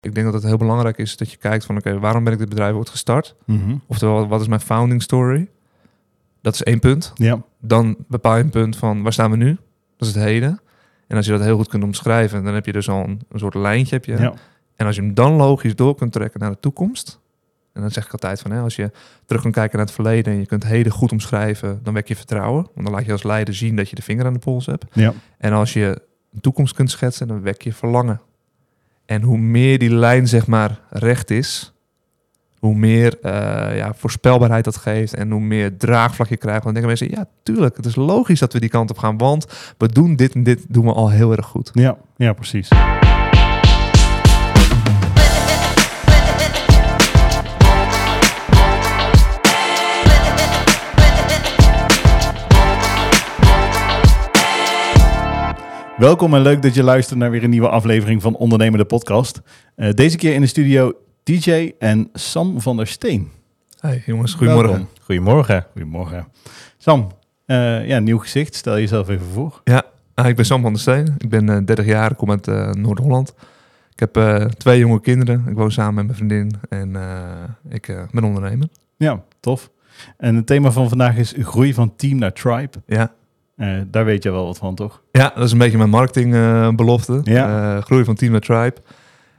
Ik denk dat het heel belangrijk is dat je kijkt van oké, waarom ben ik dit bedrijf ooit gestart? Mhm. Oftewel, wat is mijn founding story? Dat is één punt. Ja, Dan bepaal je een punt van waar staan we nu? Dat is het heden. En als je dat heel goed kunt omschrijven, dan heb je dus al een, een soort lijntje. Heb je. ja. En als je hem dan logisch door kunt trekken naar de toekomst. En dan zeg ik altijd van, hè, als je terug kunt kijken naar het verleden en je kunt het heden goed omschrijven, dan wek je vertrouwen. Want dan laat je als leider zien dat je de vinger aan de pols hebt. ja. En als je een toekomst kunt schetsen, dan wek je verlangen. En hoe meer die lijn zeg maar recht is, hoe meer eh, ja, voorspelbaarheid dat geeft en hoe meer draagvlak je krijgt. Dan denken mensen, ja tuurlijk, het is logisch dat we die kant op gaan, want we doen dit en dit doen we al heel erg goed. Ja, ja, precies. Welkom en leuk dat je luistert naar weer een nieuwe aflevering van Ondernemer de Podcast. Eh, deze keer in de studio DJ en Sam van der Steen. Hey jongens, goedemorgen. Welkom. Goedemorgen. Goedemorgen. Sam, eh, ja, nieuw gezicht. Stel jezelf even voor. Ja, ah, ik ben Sam van der Steen. Ik ben eh, 30 jaar, ik kom uit eh, Noord-Holland. Ik heb eh, twee jonge kinderen. Ik woon samen met mijn vriendin en eh, ik eh, ben ondernemer. Ja, tof. En het thema van vandaag is groei van team naar tribe. Ja. Eh, daar weet je wel wat van, toch? ja, dat is een beetje mijn marketingbelofte. Ja. groei van Team Tribe.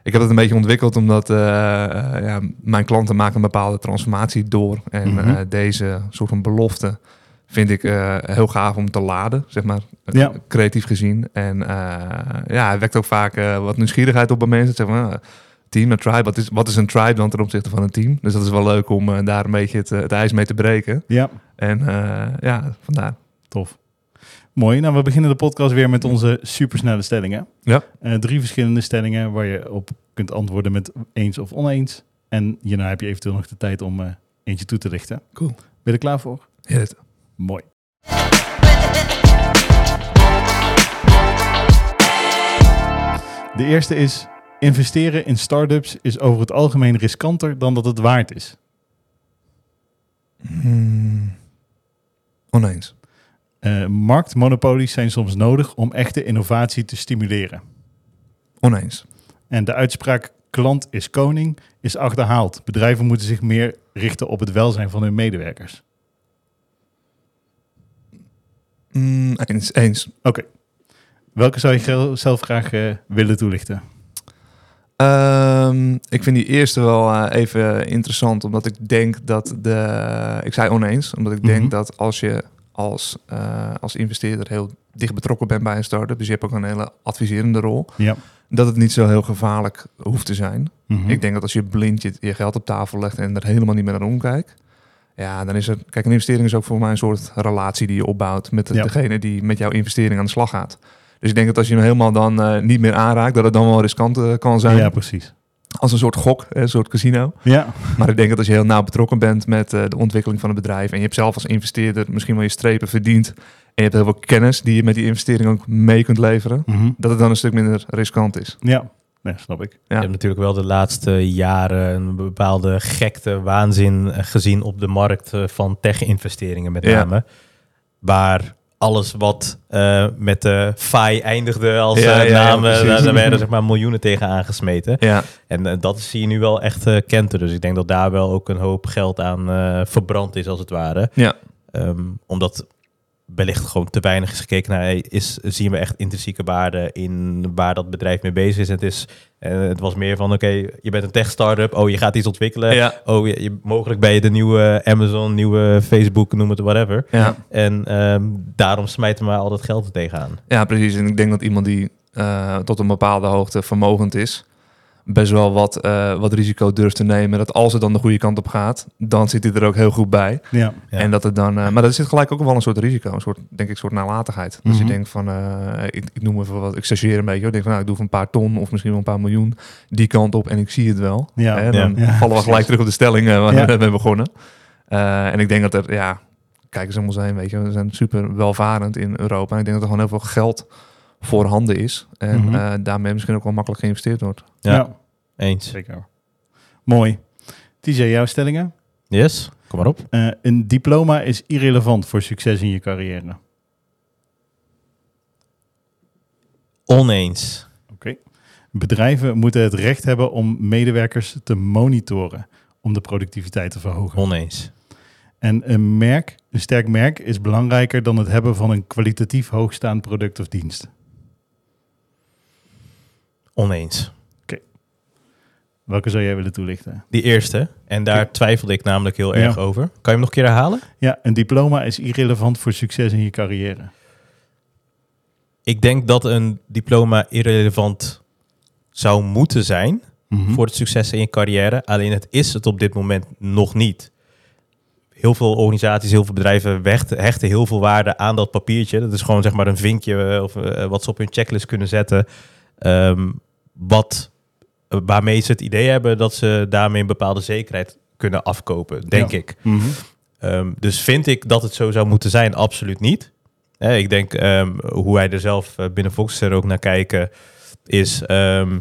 Ik heb het een beetje ontwikkeld omdat eh, eh, ja, mijn klanten maken een bepaalde transformatie door. En Mhm. eh, deze soort van belofte vind ik eh, heel gaaf om te laden, zeg maar, eh, Ja. creatief gezien. En eh, ja, het wekt ook vaak eh, wat nieuwsgierigheid op bij mensen. Zeg maar, team naar tribe, wat is, wat is een tribe dan ten opzichte van een team? Dus dat is wel leuk om eh, daar een beetje het, eh, het ijs mee te breken. Ja, En eh, ja, vandaar. tof. Mooi. Nou, we beginnen de podcast weer met onze supersnelle stellingen. Ja. Eh, drie verschillende stellingen waar je op kunt antwoorden met eens of oneens. En hierna heb je eventueel nog de tijd om eh, eentje toe te lichten. Cool. Ben je er klaar voor? Ja, Mooi. De eerste is: investeren in start-ups is over het algemeen riskanter dan dat het waard is. Hmm. Oneens. Eh, marktmonopolies zijn soms nodig om echte innovatie te stimuleren. Oneens. En de uitspraak klant is koning is achterhaald. Bedrijven moeten zich meer richten op het welzijn van hun medewerkers. Mm, eens. Eens. Oké. Welke zou je zelf graag eh, willen toelichten? Ehm, ik vind die eerste wel eh, even interessant, omdat ik denk dat de. Ik zei oneens, omdat ik denk Mhm. dat als je als, eh, als investeerder heel dicht betrokken bent bij een start-up, dus je hebt ook een hele adviserende rol, Ja. dat het niet zo heel gevaarlijk hoeft te zijn. Mhm. Ik denk dat als je blind je, je geld op tafel legt en er helemaal niet meer naar omkijkt, ja, dan is het. Kijk, een investering is ook voor mij een soort relatie die je opbouwt met de- Ja. degene die met jouw investering aan de slag gaat. Dus ik denk dat als je hem helemaal dan eh, niet meer aanraakt, dat het dan wel riskant eh, kan zijn. Ja, prees. Als een soort gok, een soort casino. Ja, Maar ik denk dat als je heel nauw betrokken bent met eh, de ontwikkeling van het bedrijf en je hebt zelf als investeerder misschien wel je strepen verdiend en je hebt heel veel kennis die je met die investering ook mee kunt leveren, Mhm. dat het dan een stuk minder riskant is. ja. Nee, snap ik. Ja. Je hebt natuurlijk wel de laatste jaren een bepaalde gekte waanzin eh, gezien op de markt eh, van tech-investeringen met Ja. name. Waar alles wat eh, met de FI eindigde als Ja, ja, ja, naam, precies. daar, daar werden zeg maar miljoenen tegen aangesmeten. Ja, En eh, dat zie je nu wel echt kenteren. Dus ik denk dat daar wel ook een hoop geld aan verbrand is als het ware. ja, Ehm, omdat wellicht gewoon te weinig is gekeken naar, is, zien we echt intrinsieke waarde in waar dat bedrijf mee bezig is. Het, is eh, het was meer van, oké, je bent een tech-startup, oh, je gaat iets ontwikkelen. ja, Oh, je, je- mogelijk ben je de nieuwe Amazon, nieuwe Facebook, noem het whatever. ja. En ehm, daarom smijten we al dat geld er tegenaan. ja, precies. En ik denk dat iemand die eh, tot een bepaalde hoogte vermogend is, best wel wat, eh, wat risico durft te nemen. Dat als het dan de goede kant op gaat, dan zit hij er ook heel goed bij. Ja. Ja. En dat het dan, eh, maar dat zit gelijk ook wel een soort risico, een soort, denk ik, een soort nalatigheid. Dus Mhm. je denkt van, eh, ik, ik noem even wat, ik stageer een beetje. Ik denk van, nou, ik doe van een paar ton of misschien wel een paar miljoen die kant op en ik zie het wel. Ja. Hè, dan Ja. vallen we gelijk terug op de stelling waar Ja. we mee begonnen. Eh, en ik denk dat er, ja, kijk eens om ons heen, weet je, we zijn super welvarend in Europa. En ik denk dat er gewoon heel veel geld voorhanden is. En Mhm. eh, daarmee misschien ook wel makkelijk geïnvesteerd wordt. Ja, Ja. Eens. Zeker. Mooi. TJ, jouw stellingen? Yes, kom maar op. Eh, een diploma is irrelevant voor succes in je carrière. Oneens. Oké. Bedrijven moeten het recht hebben om medewerkers te monitoren om de productiviteit te verhogen. Oneens. En een merk, een sterk merk, is belangrijker dan het hebben van een kwalitatief hoogstaand product of dienst. Oneens. Welke zou jij willen toelichten? Die eerste. En daar twijfelde ik namelijk heel Ja. erg over. Kan je hem nog een keer herhalen? Ja, een diploma is irrelevant voor succes in je carrière. Ik denk dat een diploma irrelevant zou moeten zijn Mhm. voor het succes in je carrière. Alleen het is het op dit moment nog niet. Heel veel organisaties, heel veel bedrijven hechten, heel veel waarde aan dat papiertje. Dat is gewoon zeg maar een vinkje eh, of eh, wat ze op hun checklist kunnen zetten. Ehm, wat, waarmee ze het idee hebben dat ze daarmee een bepaalde zekerheid kunnen afkopen, denk Ja. ik. Mhm. Ehm, dus vind ik dat het zo zou moeten zijn? Absoluut niet. Ik denk ehm, hoe wij er zelf eh, binnen Foxer ook naar kijken, is ehm,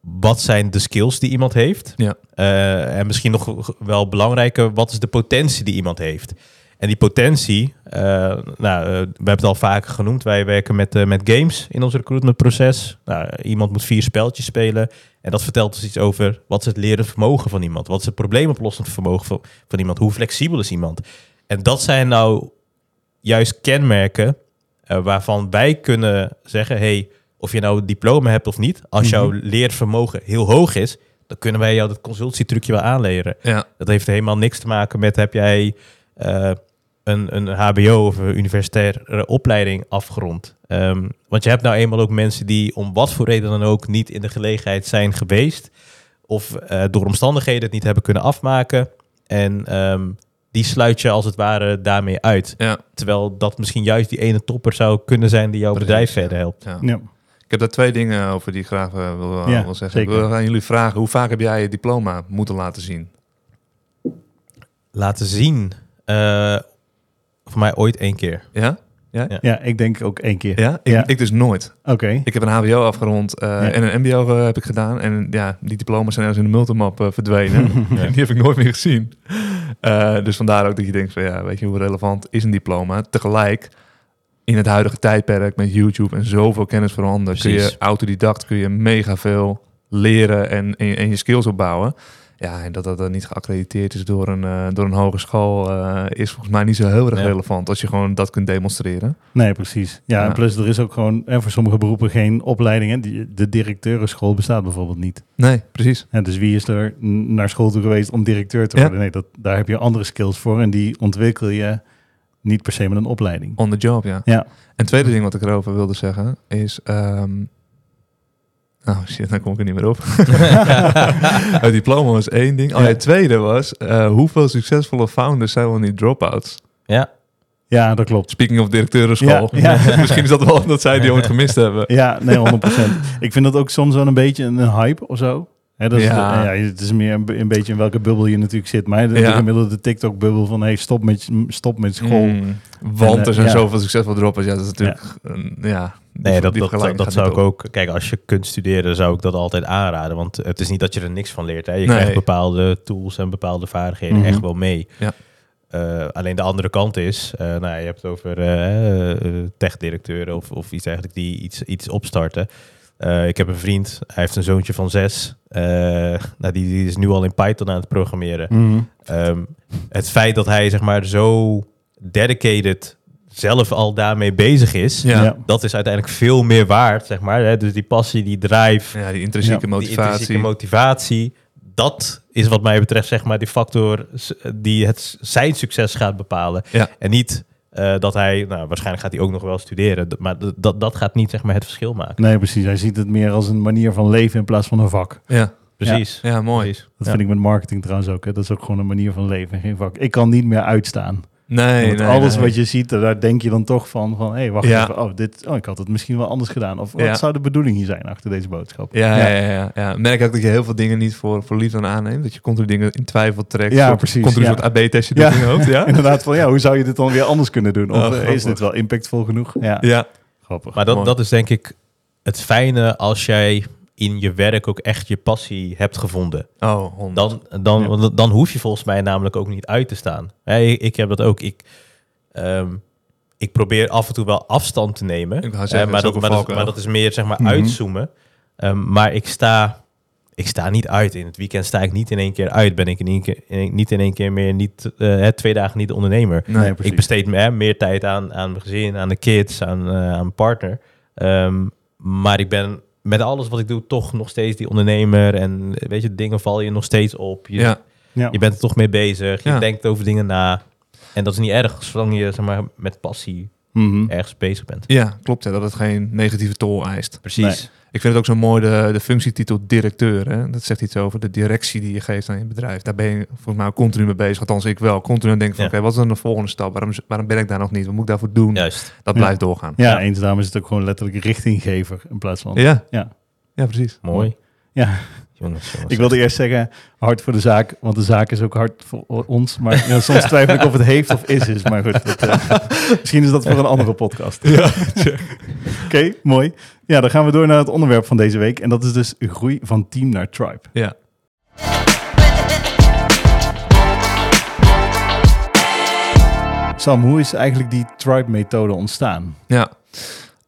wat zijn de skills die iemand heeft? Ja. Eh, en misschien nog wel belangrijker, wat is de potentie die iemand heeft? En die potentie, eh, nou, eh, we hebben het al vaker genoemd. Wij werken met, eh, met games in ons recruitmentproces. Nou, iemand moet vier spelletjes spelen. En dat vertelt dus iets over wat is het leren vermogen van iemand. Wat is het probleemoplossend vermogen van, van iemand. Hoe flexibel is iemand. En dat zijn nou juist kenmerken waarvan wij kunnen zeggen... Hey, of je nou een diploma hebt of niet. Als jouw Mhm. leervermogen heel hoog is... dan kunnen wij jou dat consultietrucje wel aanleren. Ja, Dat heeft helemaal niks te maken met heb jij eh, een, een HBO of een universitaire opleiding afgerond. Ehm, want je hebt nou eenmaal ook mensen die om wat voor reden dan ook niet in de gelegenheid zijn geweest. Of eh, door omstandigheden het niet hebben kunnen afmaken. En ehm, die sluit je als het ware daarmee uit. ja, Terwijl dat misschien juist die ene topper zou kunnen zijn die jouw Precies, bedrijf ja. verder helpt. ja. Ja. Ik heb daar twee dingen over die ik graag eh, wil, Ja, wil zeggen. zeker. Ik wil aan jullie vragen, hoe vaak heb jij je diploma moeten laten zien? Laten zien. Eh, voor mij ooit één keer. Ja? ja, ik denk ook één keer. Ja? Ik, Ja. ik dus nooit. Oké. Ik heb een HBO afgerond eh, Ja. en een MBO eh, heb ik gedaan. En ja, die diploma's zijn ergens in de multimap verdwenen. Ja. En die heb ik nooit meer gezien. Eh, dus vandaar ook dat je denkt van ja, weet je hoe relevant is een diploma? Tegelijk, in het huidige tijdperk met YouTube en zoveel kennis veranderen, kun je autodidact, kun je mega veel leren en, en, en je skills opbouwen. Ja, en dat dat dan niet geaccrediteerd is door een, eh, door een hogeschool uh, is volgens mij niet zo heel erg relevant als je gewoon dat kunt demonstreren. Nee, precies. Ja, Ja. en plus er is ook gewoon en voor sommige beroepen geen opleiding. Hè. Die- De directeurenschool bestaat bijvoorbeeld niet. Nee, precies. En dus wie is er naar school toe geweest om directeur te Ja. worden? Nee, dat, daar heb je andere skills voor en die ontwikkel je niet per se met een opleiding. On the job, ja. Ja, En tweede ding wat ik erover wilde zeggen is... ehm Oh shit, dan kom ik er niet meer op. het diploma was één ding. Oh, ja, het tweede was... eh, hoeveel succesvolle founders zijn wel niet dropouts? Ja, ja dat klopt. Speaking of directeurenschool. Ja, ja. Misschien is dat wel dat zij die ooit gemist hebben. Ja, nee, 100%. ik vind dat ook soms wel een beetje een, hype of zo. Hè, dat is Ja. de- ja, het is meer een, een beetje in welke bubbel je natuurlijk zit. Maar de, Ja. de gemiddelde TikTok-bubbel van hey, stop, met, stop met school. Mm, want En, er eh, zijn ja. zoveel succesvolle droppers. Ja, dat is natuurlijk... een- ja, Nee, dat, dat, dat gaat zou ik ook. Kijk, als je kunt studeren, zou ik dat altijd aanraden. Want het is niet dat je er niks van leert. Hè. Je Nee. krijgt bepaalde tools en bepaalde vaardigheden Mhm. echt wel mee. Ja. Eh, alleen de andere kant is, eh, nou, je hebt het over eh, tech-directeuren of, of iets eigenlijk die iets, iets opstarten. Ik heb een vriend, hij heeft een zoontje van zes. Nou, die, die is nu al in Python aan het programmeren. Mhm. Ehm, het feit dat hij zeg maar zo dedicated zelf al daarmee bezig is, Ja. Dat is uiteindelijk veel meer waard, zeg maar. Hè? Dus die passie, die drive, Ja, die intrinsieke Ja, die motivatie. intrinsieke motivatie, dat is wat mij betreft zeg maar die factor die het zijn succes gaat bepalen. Ja. En niet eh, dat hij, nou waarschijnlijk gaat hij ook nog wel studeren, maar dat, dat gaat niet zeg maar het verschil maken. Nee, precies. Hij ziet het meer als een manier van leven in plaats van een vak. ja. Precies. ja, mooi. Precies. Dat Ja. vind ik met marketing trouwens ook. Hè. Dat is ook gewoon een manier van leven, geen vak. Ik kan niet meer uitstaan. Nee, nee, alles nee. wat je ziet, daar denk je dan toch van, van hé, hey, wacht Ja. even. Oh, dit, oh, ik had het misschien wel anders gedaan. Of wat Ja. zou de bedoeling hier zijn achter deze boodschap? Ja, ja. Ja, ja, ja. Merk ook dat je heel veel dingen niet voor, voor liefde aanneemt. Dat je continu dingen in twijfel trekt. Ja, Of precies, Continu ja. een soort AB-testje Ja. doet in je hoofd. Ja, Inderdaad, van ja, hoe zou je dit dan weer anders kunnen doen? Of Oh, eh, is dit wel impactvol genoeg? Ja, ja. grappig. Maar dat, dat is denk ik het fijne als jij in je werk ook echt je passie hebt gevonden. Oh. Dan, dan, Ja. dan hoef je volgens mij namelijk ook niet uit te staan. Ik, ik heb dat ook. Ik, ehm, ik probeer af en toe wel afstand te nemen. Ik Eh, maar, dat maar, dat, valkuil. maar dat is meer zeg maar Mhm. uitzoomen. Ehm, maar ik sta, ik sta niet uit. In het weekend sta ik niet in één keer uit. Ben ik in één keer, in- niet in één keer meer niet, eh, hè, twee dagen niet ondernemer. Nee, precies. Ik besteed me, hè, meer tijd aan, aan mijn gezin, aan de kids, aan, eh, aan mijn partner. Ehm, maar ik ben met alles wat ik doe toch nog steeds die ondernemer. En weet je, dingen vallen je nog steeds op. Je, Ja, ja. je bent er toch mee bezig. Je Ja. denkt over dingen na. En dat is niet erg, zolang je zeg maar, met passie Mhm. ergens bezig bent. ja, klopt. Ja, dat het geen negatieve tol eist. Precies. Ik vind het ook zo mooi, de, de functietitel directeur. Hè? Dat zegt iets over de directie die je geeft aan je bedrijf. Daar ben je volgens mij ook continu mee bezig. Althans, ik wel. Continu aan denken van, Ja. oké, wat is dan de volgende stap? Waarom, waarom ben ik daar nog niet? Wat moet ik daarvoor doen? Juist. Dat Ja. blijft doorgaan. Ja, Ja. eens daarom is het ook gewoon letterlijk richtinggever in plaats van... Ja. Ja. Ja, precies. Mooi. Ja, Jongens, jongens. ik wilde eerst zeggen hard voor de zaak, want de zaak is ook hard voor ons. Maar ja, soms twijfel ik of het heeft of is is. Maar goed, dat, eh, misschien is dat voor een andere podcast. Ja, Oké, mooi. Ja, dan gaan we door naar het onderwerp van deze week. En dat is dus groei van team naar tribe. ja. Sam, hoe is eigenlijk die tribe-methode ontstaan? Ja.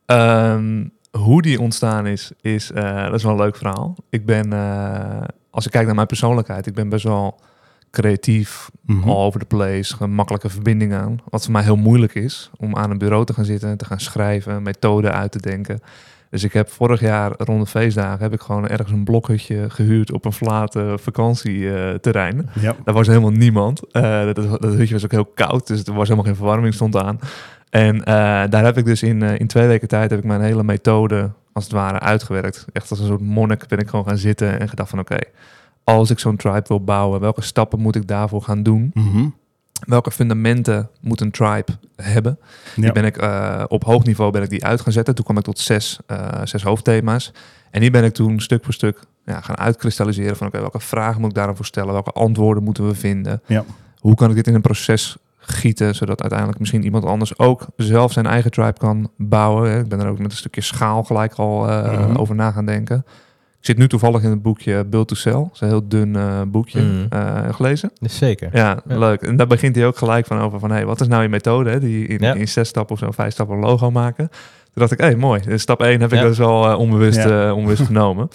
Ehm, hoe die ontstaan is, is eh, dat is wel een leuk verhaal. Ik ben, eh, als ik kijk naar mijn persoonlijkheid, ik ben best wel creatief, Mhm. all over the place, gemakkelijke verbinding aan. Wat voor mij heel moeilijk is, om aan een bureau te gaan zitten, te gaan schrijven, methoden uit te denken. Dus ik heb vorig jaar rond de feestdagen heb ik gewoon ergens een blokhutje gehuurd op een verlaten vakantieterrein. Ja. Daar was helemaal niemand. Eh, dat, dat hutje was ook heel koud, dus er was helemaal geen verwarming stond aan. En eh, daar heb ik dus in, eh, in twee weken tijd heb ik mijn hele methode als het ware uitgewerkt. Echt als een soort monnik ben ik gewoon gaan zitten en gedacht van oké, als ik zo'n tribe wil bouwen, welke stappen moet ik daarvoor gaan doen? Mhm. Welke fundamenten moet een tribe hebben? Ja. Die ben ik eh, op hoog niveau ben ik die uit gaan zetten. Toen kwam ik tot zes, zes hoofdthema's. En die ben ik toen stuk voor stuk ja, gaan uitkristalliseren van oké, welke vragen moet ik daarvoor stellen? Welke antwoorden moeten we vinden? Ja. Hoe kan ik dit in een proces gieten, zodat uiteindelijk misschien iemand anders ook zelf zijn eigen tribe kan bouwen. Ik ben er ook met een stukje schaal gelijk al eh, Mhm. over na gaan denken. Ik zit nu toevallig in het boekje Build to Sell. Dat is een heel dun eh, boekje. Mhm. Eh, gelezen? Dus zeker. Ja, Ja. leuk. En daar begint hij ook gelijk van over van, hey, wat is nou je methode? Hè? Die in, Ja. in zes stappen of zo, vijf stappen een logo maken. Toen dacht ik, hé, hey, mooi. Dus stap 1 heb ik dus al onbewust, onbewust genomen.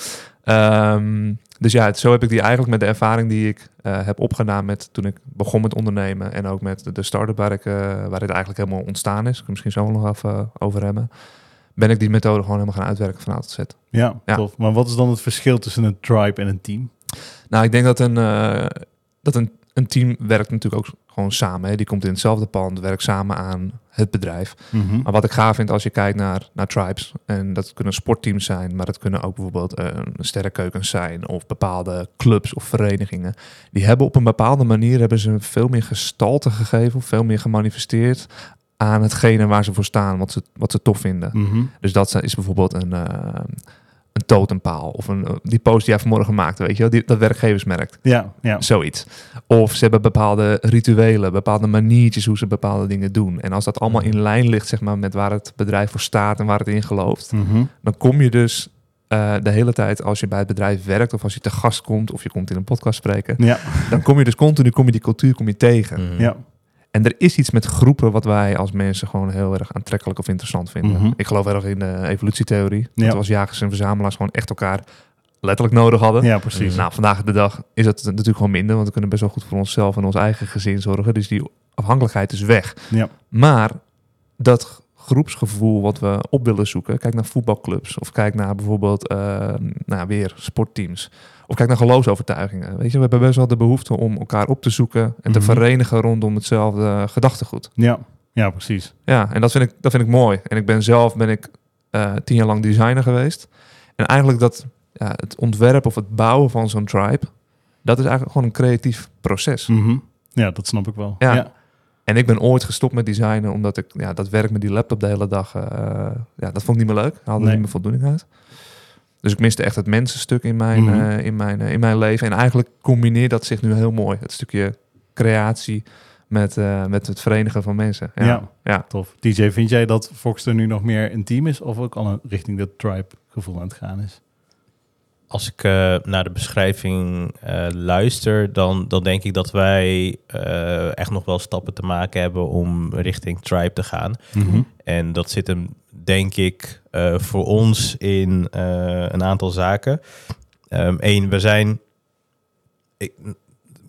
Ehm, dus ja, het- zo heb ik die eigenlijk met de ervaring die ik eh, heb opgedaan met toen ik begon met ondernemen en ook met de, de start-up waar, ik, eh, waar dit eigenlijk helemaal ontstaan is. Ik misschien zo nog even over hebben. Ben ik die methode gewoon helemaal gaan uitwerken van A tot Z. Ja, Ja. tof. Maar wat is dan het verschil tussen een tribe en een team? Nou, ik denk dat een, eh, dat een, een team werkt natuurlijk ook gewoon samen. Hè. Die komt in hetzelfde pand, werkt samen aan het bedrijf. Mhm. Maar wat ik gaaf vind als je kijkt naar, naar tribes, en dat kunnen sportteams zijn, maar dat kunnen ook bijvoorbeeld eh, sterrenkeukens zijn of bepaalde clubs of verenigingen. Die hebben op een bepaalde manier hebben ze veel meer gestalte gegeven, of veel meer gemanifesteerd aan hetgene waar ze voor staan, wat ze, wat ze tof vinden. Mhm. Dus dat is bijvoorbeeld een, eh, een totempaal of een, eh, die post die jij vanmorgen maakte, weet je wel, die, dat werkgeversmerk. Ja, ja. Zoiets. Of ze hebben bepaalde rituelen, bepaalde maniertjes hoe ze bepaalde dingen doen. En als dat allemaal in lijn ligt zeg maar, met waar het bedrijf voor staat en waar het in gelooft, Mhm. dan kom je dus eh, de hele tijd als je bij het bedrijf werkt of als je te gast komt of je komt in een podcast spreken, Ja, dan kom je dus continu kom je die cultuur kom je tegen. Mhm. ja. En er is iets met groepen wat wij als mensen gewoon heel erg aantrekkelijk of interessant vinden. Mhm. Ik geloof erg in de evolutietheorie. Ja. Dat we als jagers en verzamelaars gewoon echt elkaar letterlijk nodig hadden. ja precies. Nou, vandaag de dag is dat natuurlijk gewoon minder, want we kunnen best wel goed voor onszelf en ons eigen gezin zorgen. Dus die afhankelijkheid is weg. Ja. Maar dat groepsgevoel wat we op willen zoeken, kijk naar voetbalclubs of kijk naar bijvoorbeeld eh, nou, weer sportteams. Of kijk naar geloofsovertuigingen. Weet je, we hebben best wel de behoefte om elkaar op te zoeken en te Mhm. verenigen rondom hetzelfde gedachtegoed. Ja, ja precies. Ja, en dat vind ik, dat vind ik mooi. En ik ben zelf ben ik eh, tien jaar lang designer geweest. En eigenlijk dat ja, het ontwerpen of het bouwen van zo'n tribe, dat is eigenlijk gewoon een creatief proces. Mhm. Ja, dat snap ik wel. Ja. Ja. En ik ben ooit gestopt met designen, omdat ik ja, dat werk met die laptop de hele dag, eh, ja, dat vond ik niet meer leuk. Haalde er Nee. niet meer voldoening uit. Dus ik miste echt het mensenstuk in mijn, Mhm. eh, in, mijn, eh, in mijn leven. En eigenlijk combineert dat zich nu heel mooi. Het stukje creatie met, met het verenigen van mensen. Ja. Ja. ja. Tof. DJ, vind jij dat Foxter nu nog meer een team is of ook al een- richting dat tribe gevoel aan het gaan is? Als ik eh, naar de beschrijving eh, luister, dan, dan denk ik dat wij eh, echt nog wel stappen te maken hebben om richting tribe te gaan. Mhm. En dat zit hem denk ik, voor ons in een aantal zaken. Eén, we zijn. Ik,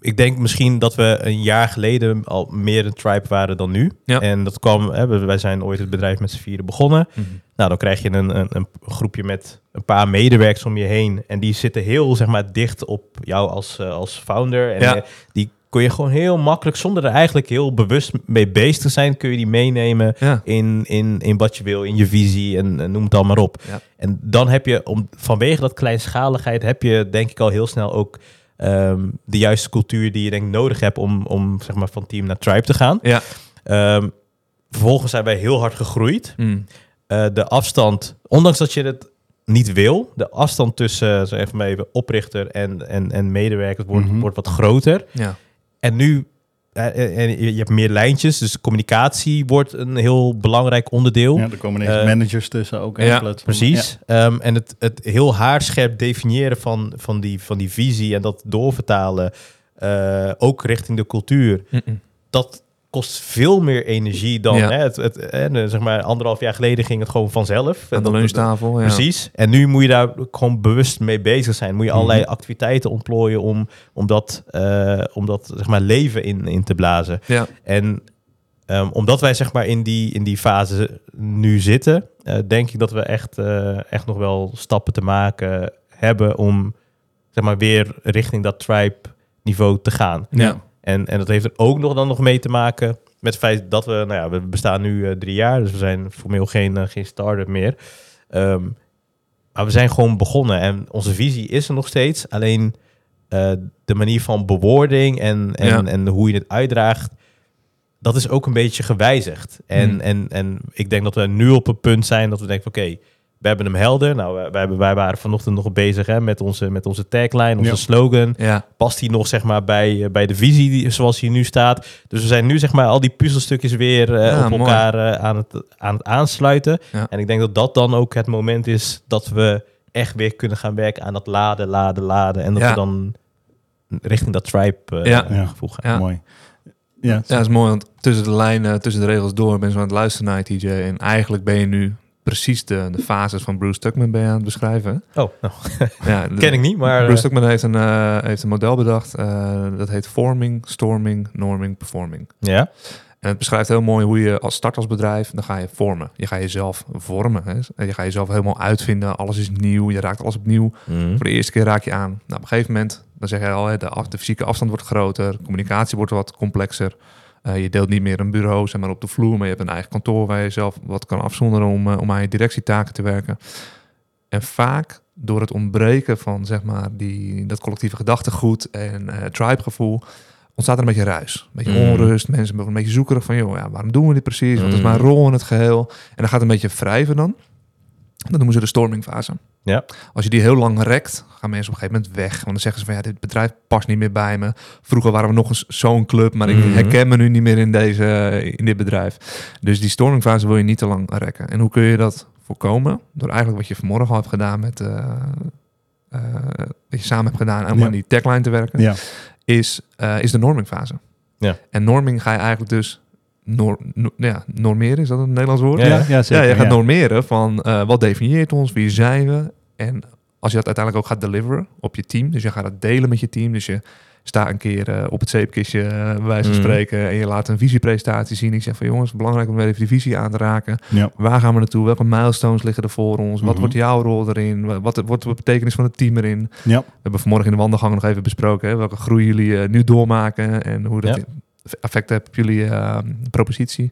ik denk misschien dat we een jaar geleden al meer een tribe waren dan nu. Ja. En dat kwam, hè, wij zijn ooit het bedrijf met z'n vieren begonnen. Nou, dan krijg je een, een, een groepje met een paar medewerkers om je heen. En die zitten heel, zeg maar, dicht op jou als, eh, als founder. En Ja. eh, die kun je gewoon heel makkelijk, zonder er eigenlijk heel bewust mee bezig te zijn, kun je die meenemen Ja. in, in, in wat je wil, in je visie en, en noem het dan maar op. En dan heb je, om, vanwege dat kleinschaligheid, heb je denk ik al heel snel ook ehm, de juiste cultuur die je denk nodig hebt om, om zeg maar, van team naar tribe te gaan. Ja. Ehm, vervolgens zijn wij heel hard gegroeid. Mm. Eh, de afstand, ondanks dat je het niet wil, de afstand tussen zeg maar even, oprichter en, en, en medewerker wordt, Mhm. wordt wat groter. Ja. En nu, en je hebt meer lijntjes, dus communicatie wordt een heel belangrijk onderdeel. Ja, er komen ineens Eh, managers tussen ook. ja, Precies. Ehm, en het, het heel haarscherp definiëren van, van, die, van die visie en dat doorvertalen, eh, ook richting de cultuur, dat kost veel meer energie dan Ja. hè, het, het, hè, zeg maar anderhalf jaar geleden ging het gewoon vanzelf. En Aan de lunchtafel. Ja. Precies. En nu moet je daar gewoon bewust mee bezig zijn. Moet je allerlei Mhm. activiteiten ontplooien om, om dat, eh, om dat zeg maar, leven in, in te blazen. Ja. En ehm, omdat wij zeg maar, in, die, in die fase nu zitten, eh, denk ik dat we echt, eh, echt nog wel stappen te maken hebben om zeg maar, weer richting dat tribe niveau te gaan. Ja. En, en dat heeft er ook nog dan nog mee te maken met het feit dat we, nou ja, we bestaan nu eh, drie jaar, dus we zijn formeel geen, eh, geen start-up meer. Ehm, maar we zijn gewoon begonnen en onze visie is er nog steeds. Alleen eh, de manier van bewoording en, en, Ja. en hoe je het uitdraagt, dat is ook een beetje gewijzigd. En, Hmm. en, en ik denk dat we nu op een punt zijn dat we denken, oké, we hebben hem helder. Nou, wij, wij, hebben- wij waren vanochtend nog bezig hè, met, onze, met onze tagline, onze Ja. slogan Ja. past die nog zeg maar bij, eh, bij de visie die, zoals die nu staat. Dus we zijn nu zeg maar al die puzzelstukjes weer eh, Ja, op mooi. elkaar eh, aan, het, aan het aansluiten. Ja. En ik denk dat dat dan ook het moment is dat we echt weer kunnen gaan werken aan dat laden, laden, laden. En dat Ja. we dan richting dat tribe eh, Ja. gevoel gaan. Ja. Mooi. Ja, Ja, dat is mooi, want tussen de lijnen, tussen de regels door ben je zo aan het luisteren naar TJ. En eigenlijk ben je nu precies de, de fases van Bruce Tuckman ben je aan het beschrijven. Oh, nou, Ja, de- ken ik niet, maar... Bruce eh, Tuckman heeft een, eh, heeft een model bedacht. eh, dat heet forming, storming, norming, performing. ja, En het beschrijft heel mooi hoe je als start als bedrijf, dan ga je vormen. Je gaat jezelf vormen. Hè? En je gaat jezelf helemaal uitvinden. Alles is nieuw. Je raakt alles opnieuw. Mm. Voor de eerste keer raak je aan. Nou, op een gegeven moment, dan zeg je al, hè, de, de fysieke afstand wordt groter. Communicatie wordt wat complexer. Eh, je deelt niet meer een bureau, zeg maar, op de vloer. Maar je hebt een eigen kantoor waar je zelf wat kan afzonderen om, eh, om aan je directietaken te werken. En vaak door het ontbreken van, zeg maar, die, dat collectieve gedachtegoed en eh tribegevoel... ontstaat er een beetje ruis. Een beetje Mm. onrust. Mensen zijn een beetje zoekerig van... joh, ja, waarom doen we dit precies? Wat is Mm. mijn rol in het geheel? En dan gaat het een beetje wrijven dan. Dan noemen ze de stormingfase. Ja. Als je die heel lang rekt, gaan mensen op een gegeven moment weg. Want dan zeggen ze van ja, dit bedrijf past niet meer bij me. Vroeger waren we nog eens zo'n club, maar ik Mhm. herken me nu niet meer in, deze, in dit bedrijf. Dus die stormingfase wil je niet te lang rekken. En hoe kun je dat voorkomen? Door eigenlijk wat je vanmorgen al hebt gedaan met... wat je samen hebt gedaan om Ja. aan die tagline te werken ja. is, eh, is de normingfase. Ja. En norming ga je eigenlijk dus nor, no- ja, normeren, is dat een Nederlands woord? Ja, Ja, ja, zeker. ja, je gaat normeren van eh, wat definieert ons, wie zijn we. En als je dat uiteindelijk ook gaat deliveren op je team, dus je gaat het delen met je team, dus je staat een keer eh, op het zeepkistje, eh, bij wijze van spreken, en je laat een visiepresentatie zien. Ik zeg van jongens, belangrijk om weer even die visie aan te raken. Ja. Waar gaan we naartoe? Welke milestones liggen er voor ons? Wat Mhm. wordt jouw rol erin? Wat, wordt de betekenis van het team erin? Ja. We hebben vanmorgen in de wandelgang nog even besproken hè, welke groei jullie eh, nu doormaken en hoe dat Ja. Effect heeft op jullie eh, propositie.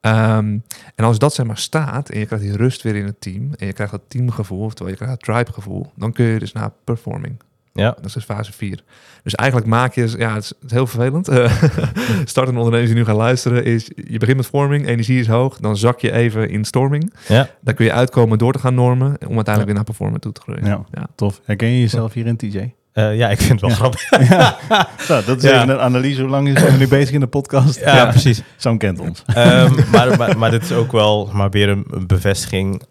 Ehm, en als dat zeg maar staat en je krijgt die rust weer in het team en je krijgt dat teamgevoel, oftewel je krijgt het tribe-gevoel, dan kun je dus naar performing. Ja. Dat is dus fase 4. Dus eigenlijk maak je, ja, het is, het is heel vervelend. Eh, Startende ondernemers die nu gaan luisteren, is je begint met forming, energie is hoog, dan zak je even in storming. Ja. Dan kun je uitkomen door te gaan normen, om uiteindelijk weer naar performing toe te groeien. Ja. ja. Tof. Herken je jezelf hierin, TJ? Eh, ja, ik vind het wel Ja. grappig. ja. Nou, dat is Ja. even een analyse. Hoe lang zijn we nu bezig in de podcast? Ja, precies. Zo'n kent ons. Ehm, maar, maar, maar dit is ook wel maar weer een, een bevestiging.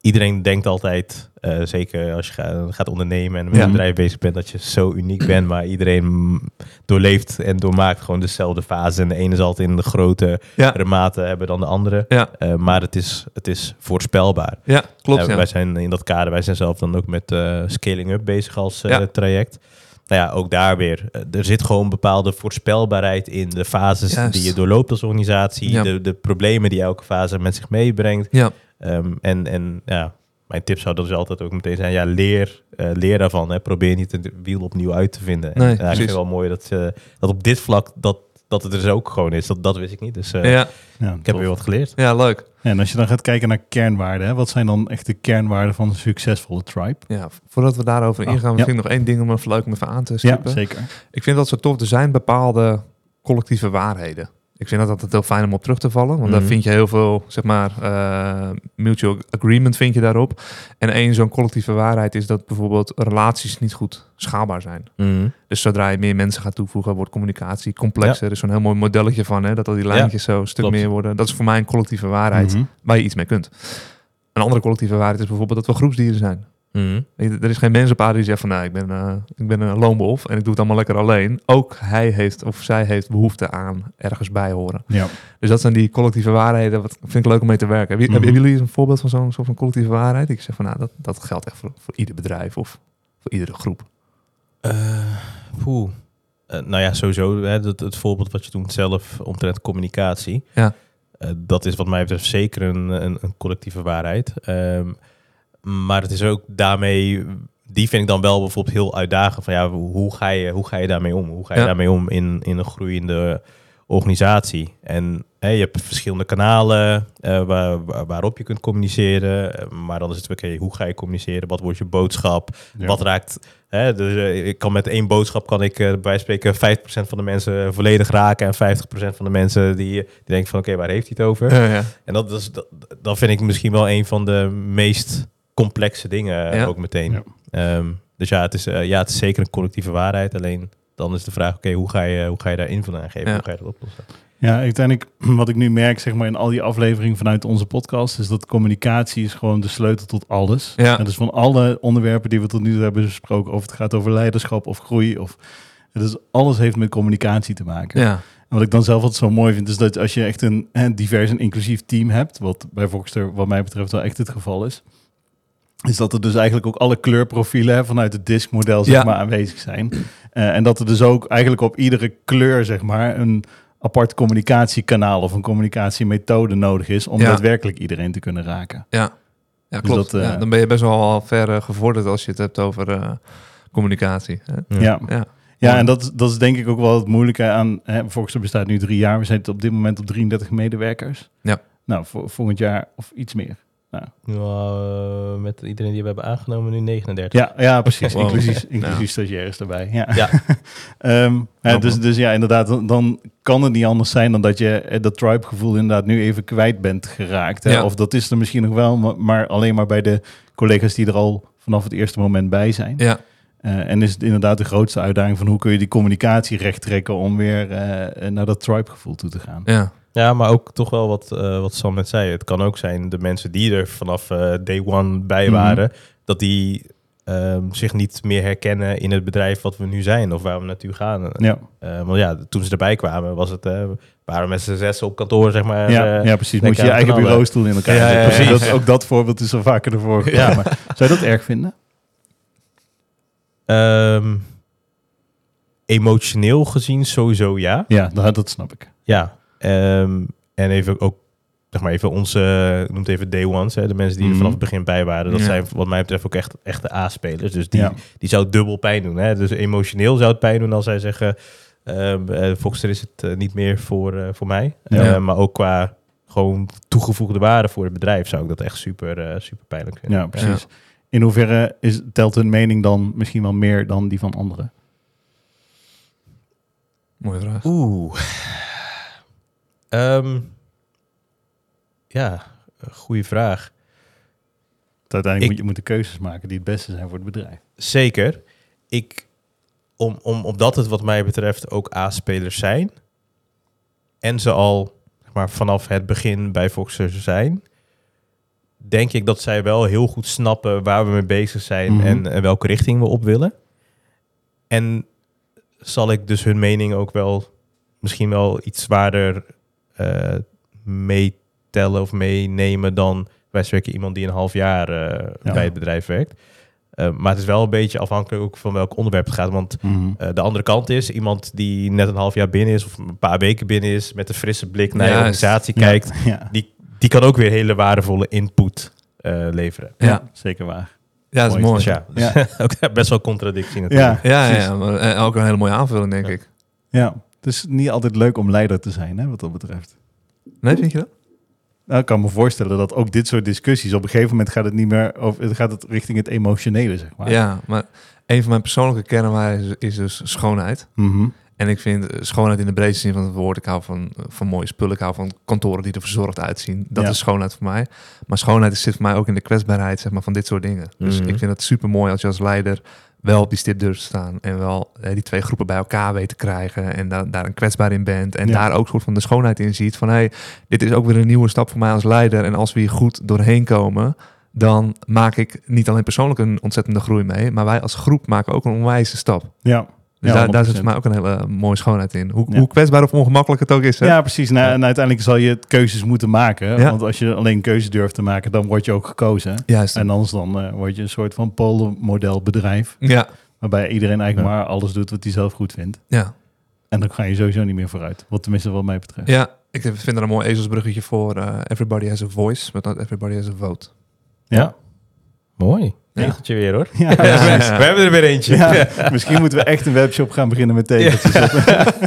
Iedereen denkt altijd, eh, zeker als je ga- gaat ondernemen en met Ja. een bedrijf bezig bent, dat je zo uniek bent. Maar iedereen doorleeft en doormaakt gewoon dezelfde fase. En de ene zal het in de grotere Ja, mate hebben dan de andere. ja, Eh, maar het is, het is voorspelbaar. ja klopt. Ja. Wij zijn in dat kader, wij zijn zelf dan ook met scaling up bezig als traject. Nou ja, ook daar weer. er zit gewoon bepaalde voorspelbaarheid in de fases Juist. die je doorloopt als organisatie. De, de problemen die elke fase met zich meebrengt. Ja, Ehm, en, en ja, mijn tip zou dan dus altijd ook meteen zijn, ja, leer, eh, leer daarvan. Hè. Probeer niet het wiel opnieuw uit te vinden. Nee, en, ja, ik vind het wel mooi dat, eh, dat op dit vlak dat, dat het er dus ook gewoon is. Dat, dat wist ik niet. Dus eh, ja, Ja, ik heb weer wat geleerd. ja, leuk. En als je dan gaat kijken naar kernwaarden, hè, wat zijn dan echt de kernwaarden van een succesvolle tribe? Ja, voordat we daarover Oh, ingaan, ja. ik nog één ding om even leuk om even aan te Ja, stippen. zeker. Ik vind dat zo tof. Er zijn bepaalde collectieve waarheden. Ik vind dat altijd heel fijn om op terug te vallen. Want daar Mhm. vind je heel veel, zeg maar, eh, mutual agreement vind je daarop. En één zo'n collectieve waarheid is dat bijvoorbeeld relaties niet goed schaalbaar zijn. Mhm. Dus zodra je meer mensen gaat toevoegen, wordt communicatie complexer. Er is zo'n heel mooi modelletje van, hè, dat al die lijntjes zo een stuk klopt. meer worden. Dat is voor mij een collectieve waarheid Mhm. waar je iets mee kunt. Een andere collectieve waarheid is bijvoorbeeld dat we groepsdieren zijn. Mhm. Er is geen mens op aarde die zegt van nou, ik ben, eh, ik ben een loonwolf en ik doe het allemaal lekker alleen. Ook hij heeft of zij heeft behoefte aan ergens bij horen. Ja. Dus dat zijn die collectieve waarheden. Wat vind ik leuk om mee te werken. Hebben, hebben jullie een voorbeeld van zo'n soort van collectieve waarheid? Ik zeg van nou, dat, dat geldt echt voor, voor ieder bedrijf of voor iedere groep. Eh, poeh. Eh, nou ja, sowieso. Hè, dat, het voorbeeld wat je toen zelf omtrent communicatie. Ja. Eh, dat is wat mij betreft zeker een, een, een collectieve waarheid. Ehm, maar het is ook daarmee... Die vind ik dan wel bijvoorbeeld heel uitdagend. Van ja, hoe ga je, hoe ga je daarmee om? Hoe ga je Ja. daarmee om in, in een groeiende organisatie? En hè, je hebt verschillende kanalen eh, waar, waar- waarop je kunt communiceren. Maar dan is het, oké, hoe ga je communiceren? Wat wordt je boodschap? Ja. Wat raakt... Hè, dus, eh, ik kan met één boodschap kan ik eh, bij spreken 50% van de mensen volledig raken en 50% van de mensen die, die denken van oké, waar heeft hij het over? Ja. En dat, is, dat, dat vind ik misschien wel een van de meest complexe dingen Ja. ook meteen. Ja. Ehm, dus ja het, is, eh, ja, het is zeker een collectieve waarheid. Alleen dan is de vraag, oké, hoe, ga je, hoe ga je daar invulling aan geven? Ja. Hoe ga je dat oplossen? Ja, uiteindelijk wat ik nu merk zeg maar in al die afleveringen vanuit onze podcast is dat communicatie is gewoon de sleutel tot alles. Ja. En dus van alle onderwerpen die we tot nu toe hebben besproken, of het gaat over leiderschap of groei of dus alles heeft met communicatie te maken. ja. En wat ik dan zelf altijd zo mooi vind is dat als je echt een, een divers en inclusief team hebt, wat bij Voxter wat mij betreft wel echt het geval is, is dat er dus eigenlijk ook alle kleurprofielen hè, vanuit het diskmodel zeg Ja. maar aanwezig zijn. Eh, en dat er dus ook eigenlijk op iedere kleur zeg maar een apart communicatiekanaal of een communicatiemethode nodig is om Ja. daadwerkelijk iedereen te kunnen raken. Ja, ja Dus klopt. dat, eh, ja, dan ben je best wel al ver eh, gevorderd als je het hebt over eh, communicatie. hè. Ja, Ja. ja en dat, dat is denk ik ook wel het moeilijke aan, hè, Voxter bestaat nu drie jaar, we zijn op dit moment op 33 medewerkers. Ja. Nou, voor, volgend jaar of iets meer. Nou, met iedereen die we hebben aangenomen nu 39. Ja, ja precies. Wow. Inclusief, inclusief stagiaires erbij. Ja. Ja. Ja, Oh, dus, dus ja, inderdaad, dan, dan kan het niet anders zijn dan dat je eh, dat tribe-gevoel inderdaad nu even kwijt bent geraakt. Hè? Ja. Of dat is er misschien nog wel, maar, maar alleen maar bij de collega's die er al vanaf het eerste moment bij zijn. Ja. Eh, en is het inderdaad de grootste uitdaging van hoe kun je die communicatie recht trekken om weer naar dat tribe-gevoel toe te gaan. Ja. Ja, maar ook toch wel wat, eh, wat Sam net zei. Het kan ook zijn de mensen die er vanaf eh, day one bij Mhm. waren, dat die ehm, zich niet meer herkennen in het bedrijf wat we nu zijn of waar we naartoe gaan. Ja, Eh, want ja, toen ze erbij kwamen, was het, waren we met z'n zes op kantoor, zeg maar. ja, ja precies. Moet je je eigen bureaustoel in elkaar Ja, ja, Dat, ja. ook dat voorbeeld is al vaker ervoor gekomen. Ja. Maar Zou je dat erg vinden? Ehm, emotioneel gezien sowieso ja. Ja, dat, dat snap ik. Ja. Ehm, en even ook, zeg maar even onze, noemt even day ones, hè, de mensen die er Mhm. vanaf het begin bij waren. Dat Ja. zijn wat mij betreft ook echt echte A-spelers. Dus die, Ja. die zou het dubbel pijn doen. Hè? Dus emotioneel zou het pijn doen als zij zeggen, ehm Foxter is het eh, niet meer voor, eh, voor mij. Ja. Eh, maar ook qua gewoon toegevoegde waarde voor het bedrijf zou ik dat echt super, super pijnlijk vinden. Ja, precies. In hoeverre is, telt hun mening dan misschien wel meer dan die van anderen? Mooie vraag. Oeh. Ehm, ja, goede vraag. Uiteindelijk Ik- moet je moet de keuzes maken die het beste zijn voor het bedrijf. Zeker. Ik, om, om, omdat het wat mij betreft ook A-spelers zijn. En ze al zeg maar, vanaf het begin bij Foxer zijn. denk ik dat zij wel heel goed snappen waar we mee bezig zijn Mhm. en, en welke richting we op willen. En zal ik dus hun mening ook wel misschien wel iets zwaarder eh, meetellen of meenemen dan wij spreken iemand die een half jaar eh, Ja. bij het bedrijf werkt. Eh, maar het is wel een beetje afhankelijk ook van welk onderwerp het gaat. Want Mhm. eh, de andere kant is iemand die net een half jaar binnen is of een paar weken binnen is, met een frisse blik naar je Juist. organisatie Ja. kijkt, Ja, die, die kan ook weer hele waardevolle input eh, leveren. ja. Ja. zeker waar. Ja, dat is Mooi. mooi. Dus ja, dus ook best wel contradictie natuurlijk. Ja, Ja, ja, precies. ja, maar ook een hele mooie aanvulling, denk Ja. ik. Ja, het is niet altijd leuk om leider te zijn, hè, wat dat betreft. Nee, vind je dat? Nou, ik kan me voorstellen dat ook dit soort discussies, op een gegeven moment gaat het niet meer over, gaat het richting het emotionele, zeg maar. Ja, maar een van mijn persoonlijke kernwaarden is, dus schoonheid. Mhm. En ik vind schoonheid in de breedste zin van het woord. Ik hou van, van mooie spullen. Ik hou van kantoren die er verzorgd uitzien. Dat Ja. is schoonheid voor mij. Maar schoonheid zit voor mij ook in de kwetsbaarheid zeg maar, van dit soort dingen. Dus Mhm. ik vind het super mooi als je als leider wel op die stip durft te staan. En wel eh, die twee groepen bij elkaar weet te krijgen. En da- daar een kwetsbaar in bent. En Ja. daar ook soort van de schoonheid in ziet. Van hey, dit is ook weer een nieuwe stap voor mij als leider. En als we hier goed doorheen komen. Dan maak ik niet alleen persoonlijk een ontzettende groei mee. Maar wij als groep maken ook een onwijze stap. Ja. Dus Ja, daar, daar zit 100%. voor mij ook een hele mooie schoonheid in. Hoe, Ja. hoe kwetsbaar of ongemakkelijk het ook is. Hè? Ja, precies. Nou. En uiteindelijk zal je keuzes moeten maken. Want als je alleen keuzes durft te maken, dan word je ook gekozen. Juist. En anders dan eh, word je een soort van polenmodel bedrijf. ja, Waarbij iedereen eigenlijk maar alles doet wat hij zelf goed vindt. ja. En dan ga je sowieso niet meer vooruit. Wat tenminste wat mij betreft. ja, ik vind er een mooi ezelsbruggetje voor. eh, everybody has a voice, but not everybody has a vote. Ja. Mooi. Ja. Tegeltje weer hoor. Ja, Ja, ja, We ja. hebben er weer eentje. Ja, misschien moeten we echt een webshop gaan beginnen met tegeltjes.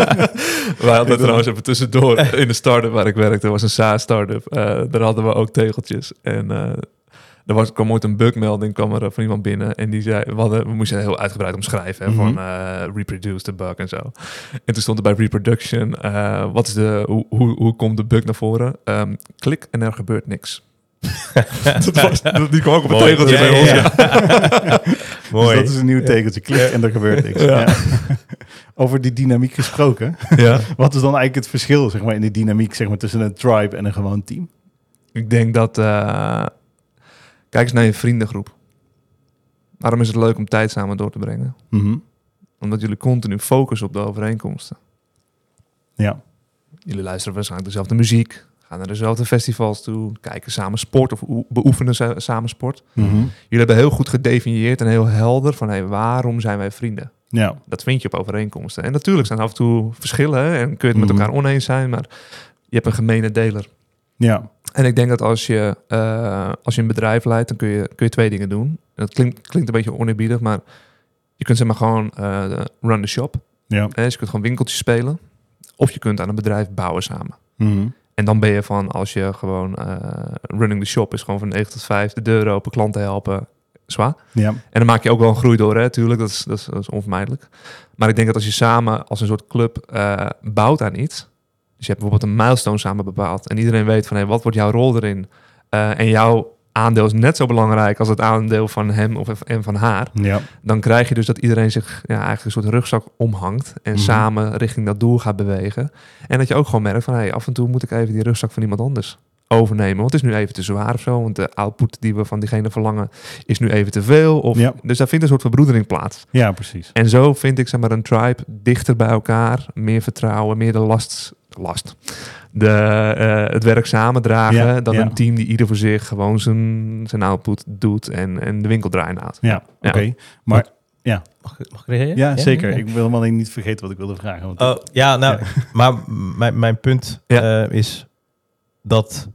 Wij hadden trouwens even tussendoor in de start-up waar ik werkte, was een SaaS-startup. eh daar hadden we ook tegeltjes. En eh er was, kwam ooit een bugmelding kwam er eh, van iemand binnen. En die zei, we, hadden, we moesten heel uitgebreid omschrijven. Hè. Van eh, reproduce the bug en zo. En toen stond er bij reproduction, eh, wat is de, hoe, hoe, hoe komt de bug naar voren? Ehm, klik en er gebeurt niks. dat was, dat- die kwam ook op een tegeltje bij ons. ja. Dus Mooi. dat is een nieuw tegeltje. Klik en er gebeurt niks. Over die dynamiek gesproken. Ja. Wat is dan eigenlijk het verschil zeg maar, in die dynamiek zeg maar, tussen een tribe en een gewoon team? Ik denk dat. eh, kijk eens naar je vriendengroep. Waarom is het leuk om tijd samen door te brengen? Mhm. Omdat jullie continu focussen op de overeenkomsten. Ja. Jullie luisteren waarschijnlijk dezelfde muziek, gaan naar dezelfde festivals toe, kijken samen sport of oe- beoefenen sa- samen sport. Mhm. Jullie hebben heel goed gedefinieerd en heel helder van hey, waarom zijn wij vrienden? Ja. Dat vind je op overeenkomsten. En natuurlijk zijn er af en toe verschillen hè, en kun je het met Mhm. elkaar oneens zijn, maar je hebt een gemene deler. Ja. En ik denk dat als je, eh, als je een bedrijf leidt, dan kun je, kun je twee dingen doen. En dat klinkt, klinkt een beetje oneerbiedig, maar je kunt zeg maar gewoon eh, run the shop. Ja. Dus je kunt gewoon winkeltjes spelen. Of je kunt aan een bedrijf bouwen samen. Mhm. En dan ben je van, als je gewoon eh, running the shop is, gewoon van 9 tot 5, de deur open, klanten helpen, zwaar. Ja. En dan maak je ook wel een groei door, hè, tuurlijk, dat is, dat is, dat is onvermijdelijk. Maar ik denk dat als je samen als een soort club eh, bouwt aan iets, dus je hebt bijvoorbeeld een milestone samen bepaald en iedereen weet van, hey, wat wordt jouw rol erin? Eh, en jouw aandeel is net zo belangrijk als het aandeel van hem of en van haar. Ja. Dan krijg je dus dat iedereen zich ja, eigenlijk een soort rugzak omhangt en Mhm. samen richting dat doel gaat bewegen. En dat je ook gewoon merkt van, hey, af en toe moet ik even die rugzak van iemand anders overnemen. Want het is nu even te zwaar of zo. Want de output die we van diegene verlangen is nu even te veel. Of, Ja. Dus daar vindt een soort verbroedering plaats. ja, precies. En zo vind ik zeg maar een tribe dichter bij elkaar. Meer vertrouwen, meer de last... last. De, eh, het werk samen dragen Ja, dan ja. een team die ieder voor zich gewoon zijn, zijn output doet en, en de winkel draaien laat. Ja, Ja. oké. Maar Mag, ik- mag ik reageren? ja, zeker. ja. Ik wil hem alleen niet vergeten wat ik wilde vragen. Want Oh, ja, nou, maar mijn, mijn punt Ja. eh, is dat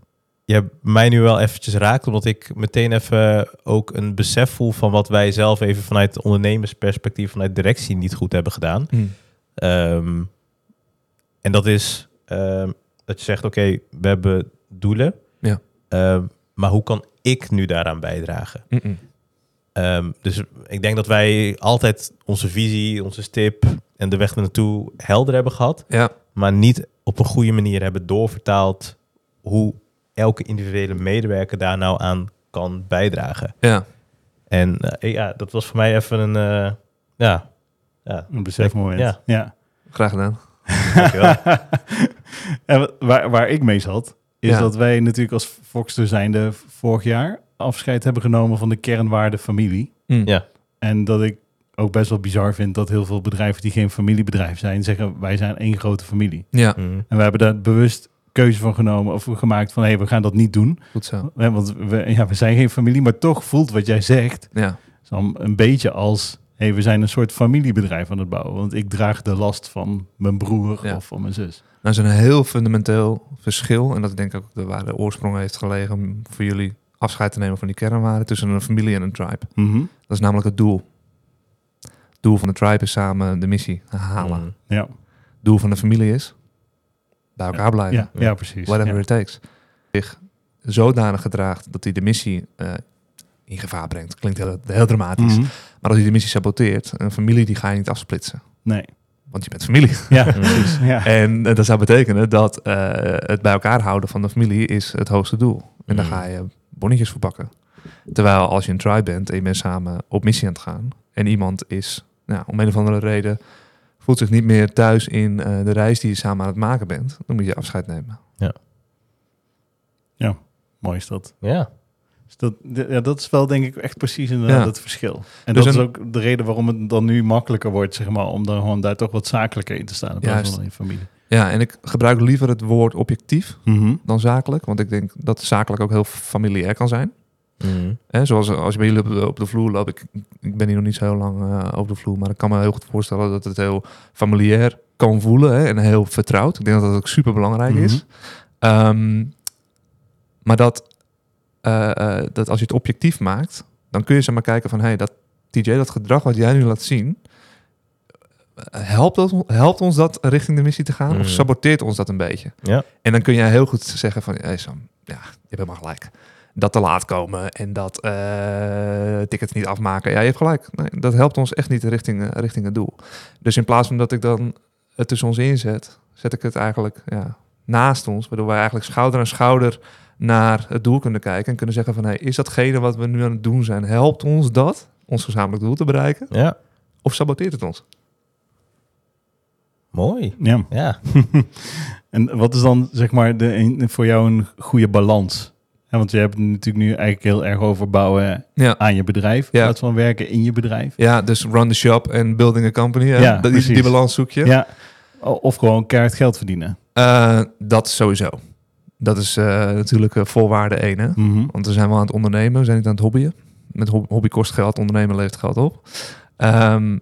je mij nu wel eventjes raakt, omdat ik meteen even ook een besef voel van wat wij zelf even vanuit ondernemersperspectief, vanuit directie niet goed hebben gedaan. Hmm. Ehm, en dat is ehm, dat je zegt, oké, we hebben doelen, Ja. Ehm, maar hoe kan ik nu daaraan bijdragen? Ehm, dus ik denk dat wij altijd onze visie, onze stip en de weg naartoe helder hebben gehad Ja, maar niet op een goede manier hebben doorvertaald hoe elke individuele medewerker daar nou aan kan bijdragen. ja. En eh, ja, dat was voor mij even een, eh, ja, ja, een besefmoment. Ja. ja. graag gedaan. en waar, waar ik mee zat, is Ja. dat wij natuurlijk als Foxter zijnde vorig jaar afscheid hebben genomen van de kernwaarde familie. Mm. Ja. En dat ik ook best wel bizar vind dat heel veel bedrijven die geen familiebedrijf zijn, zeggen wij zijn één grote familie. Ja, Mm. En we hebben daar bewust keuze van genomen of gemaakt van hé, hey, we gaan dat niet doen. goed zo. Hè, Want we, ja, we zijn geen familie, maar toch voelt wat jij zegt Ja, dan een beetje als hey, we zijn een soort familiebedrijf aan het bouwen. Want ik draag de last van mijn broer Ja. of van mijn zus. dat is een heel fundamenteel verschil. En dat denk ik ook de- waar de oorsprong heeft gelegen voor jullie afscheid te nemen van die kernwaarden tussen een familie en een tribe. Mhm. Dat is namelijk het doel. Het doel van de tribe is samen de missie halen. Mm. Ja. Het doel van de familie is bij elkaar blijven. Ja, ja, precies. Whatever it takes. Zich zodanig gedraagt dat hij de missie eh, in gevaar brengt. Klinkt heel, heel dramatisch. Mhm. Maar als hij de missie saboteert, een familie die ga je niet afsplitsen. Nee. Want je bent familie. Ja, precies. Ja. En eh, dat zou betekenen dat eh, het bij elkaar houden van de familie is het hoogste doel. En daar Mm. ga je bonnetjes voor pakken. Terwijl als je een tribe bent en je bent samen op missie aan het gaan. En iemand is, nou, om een of andere reden, voelt zich niet meer thuis in eh, de reis die je samen aan het maken bent. Dan moet je afscheid nemen. Mooi is dat. Ja. Dus dat, ja, dat is wel denk ik echt precies inderdaad Ja. het verschil. En Dus dat is ook de reden waarom het dan nu makkelijker wordt, zeg maar, om dan gewoon daar toch wat zakelijker in te staan. In plaats Juist. van in familie. Ja, en ik gebruik liever het woord objectief Mhm. dan zakelijk. Want ik denk dat zakelijk ook heel familiair kan zijn. Mm. Hè, zoals als je bij jullie op de, vloer loopt. Ik, ik ben hier nog niet zo heel lang eh, op de vloer. Maar ik kan me heel goed voorstellen dat het heel familiair kan voelen. Hè, en heel vertrouwd. Ik denk dat dat ook super belangrijk Mhm. is. Ehm, maar dat, eh, eh, dat als je het objectief maakt. Dan kun je zeg maar kijken van... Hey, dat TJ, dat gedrag wat jij nu laat zien... Helpt, dat, helpt ons dat richting de missie te gaan? Mhm. Of saboteert ons dat een beetje? Ja. En dan kun je heel goed zeggen van... Hey Sam, ja, je hebt helemaal gelijk. Dat te laat komen en dat eh tickets niet afmaken. Ja, je hebt gelijk. Nee, dat helpt ons echt niet richting, richting het doel. Dus in plaats van dat ik dan het tussen ons inzet... zet ik het eigenlijk ja, naast ons. Waardoor wij eigenlijk schouder aan schouder naar het doel kunnen kijken. En kunnen zeggen van... Hey, is datgene wat we nu aan het doen zijn... helpt ons dat, ons gezamenlijk doel te bereiken? Ja. Of saboteert het ons? Mooi. Ja. Ja. En wat is dan, zeg maar, de, een- voor jou een goede balans? Ja, want je hebt het natuurlijk nu eigenlijk heel erg over bouwen Ja. aan je bedrijf. In Ja. plaats van werken in je bedrijf. Ja, dus run the shop en building a company. Ja, Dat- die, precies. die balans zoek je. Ja. Of gewoon keihard geld verdienen. Eh, dat sowieso. Dat is eh, natuurlijk eh, voorwaarde één. Hè? Mhm. Want we zijn wel aan het ondernemen, we zijn niet aan het hobbyen. Met hob- hobby kost geld, ondernemen levert geld op. Ehm,